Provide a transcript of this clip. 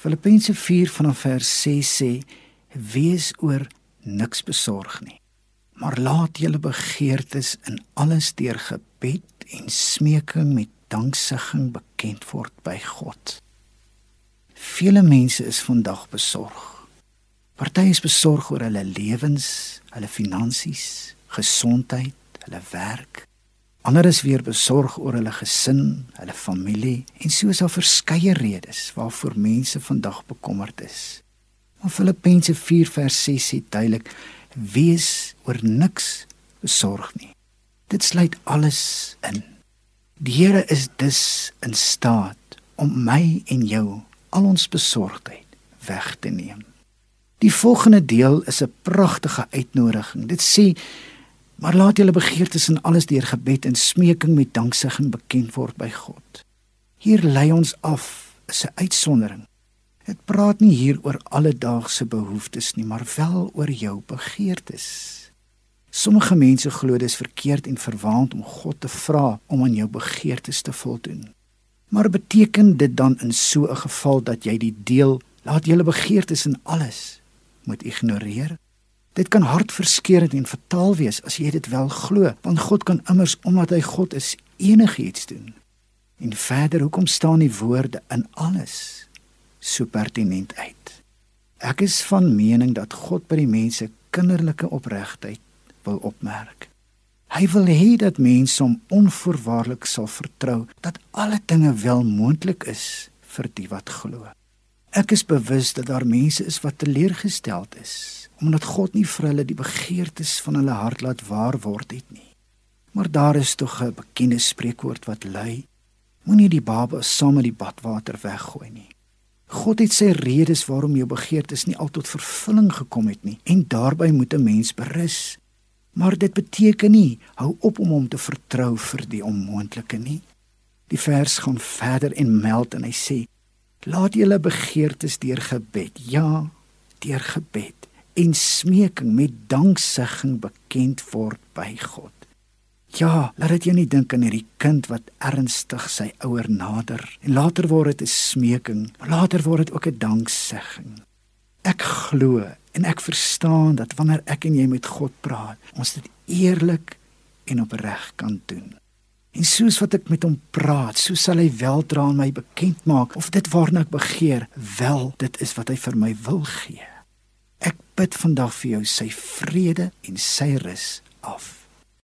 Filippense 4 vanaf vers 6 sê: Wees oor niks besorg nie, maar laat julle begeertes in alles deur gebed en smeking met danksegging bekend word by God. Vele mense is vandag besorg. Party is besorg oor hulle lewens, hulle finansies, gesondheid, hulle werk. Ander is weer besorg oor hulle gesin, hulle familie en soos daar verskeie redes waarvoor mense vandag bekommerd is. Maar Filippense 4 vers 6 sê duidelik: Wees oor niks besorg nie. Dit sluit alles in. Die Here is dus in staat om my en jou al ons besorgdheid weg te neem. Die volgende deel is 'n pragtige uitnodiging. Dit sê: "Maar laat julle begeertes in alles deur gebed en smeking met danksegging bekend word by God." Hier lei ons af is 'n uitsondering. Dit praat nie hier oor alledaagse behoeftes nie, maar wel oor jou begeertes. Sommige mense glo dit is verkeerd en verwaand om God te vra om aan jou begeertes te voldoen. Maar beteken dit dan in so 'n geval dat jy die deel laat julle begeertes in alles moet ignoreer? Dit kan hartverskeurende en fataal wees as jy dit wel glo, want God kan immers omdat hy God is enigiets doen. En verder, hoekom staan die woorde in alles so pertinent uit? Ek is van mening dat God by die mense kinderlike opregtheid wil opmerk. Hy wil hê dat mense hom onvoorwaardelik sal vertrou dat alle dinge wel moontlik is vir die wat glo. Ek is bewus dat daar mense is wat teleurgesteld is omdat God nie vir hulle die begeertes van hulle hart laat waar word het nie. Maar daar is tog 'n bekende spreekwoord wat lui: Moenie die baba saam met die badwater weggooi nie. God het sy redes waarom jou begeertes nie altyd vervulling gekom het nie en daarbey moet 'n mens berus Maar dit beteken nie hou op om hom te vertrou vir die onmoontlike nie. Die vers gaan verder en meld en hy sê: Laat julle begeertes deur gebed, ja, deur gebed en smeking met danksegging bekend word by God. Ja, laat dit jou nie dink aan hierdie kind wat ernstig sy ouer nader en later word dit 'n smeking, maar later word dit ook 'n danksegging. Ek glo En ek verstaan dat wanneer ek en jy met God praat, ons dit eerlik en opreg kan doen. En soos wat ek met hom praat, so sal hy weldra aan my bekend maak of dit waarna ek begeer, wel dit is wat hy vir my wil gee. Bid vandag vir jou sy vrede en sy rus af.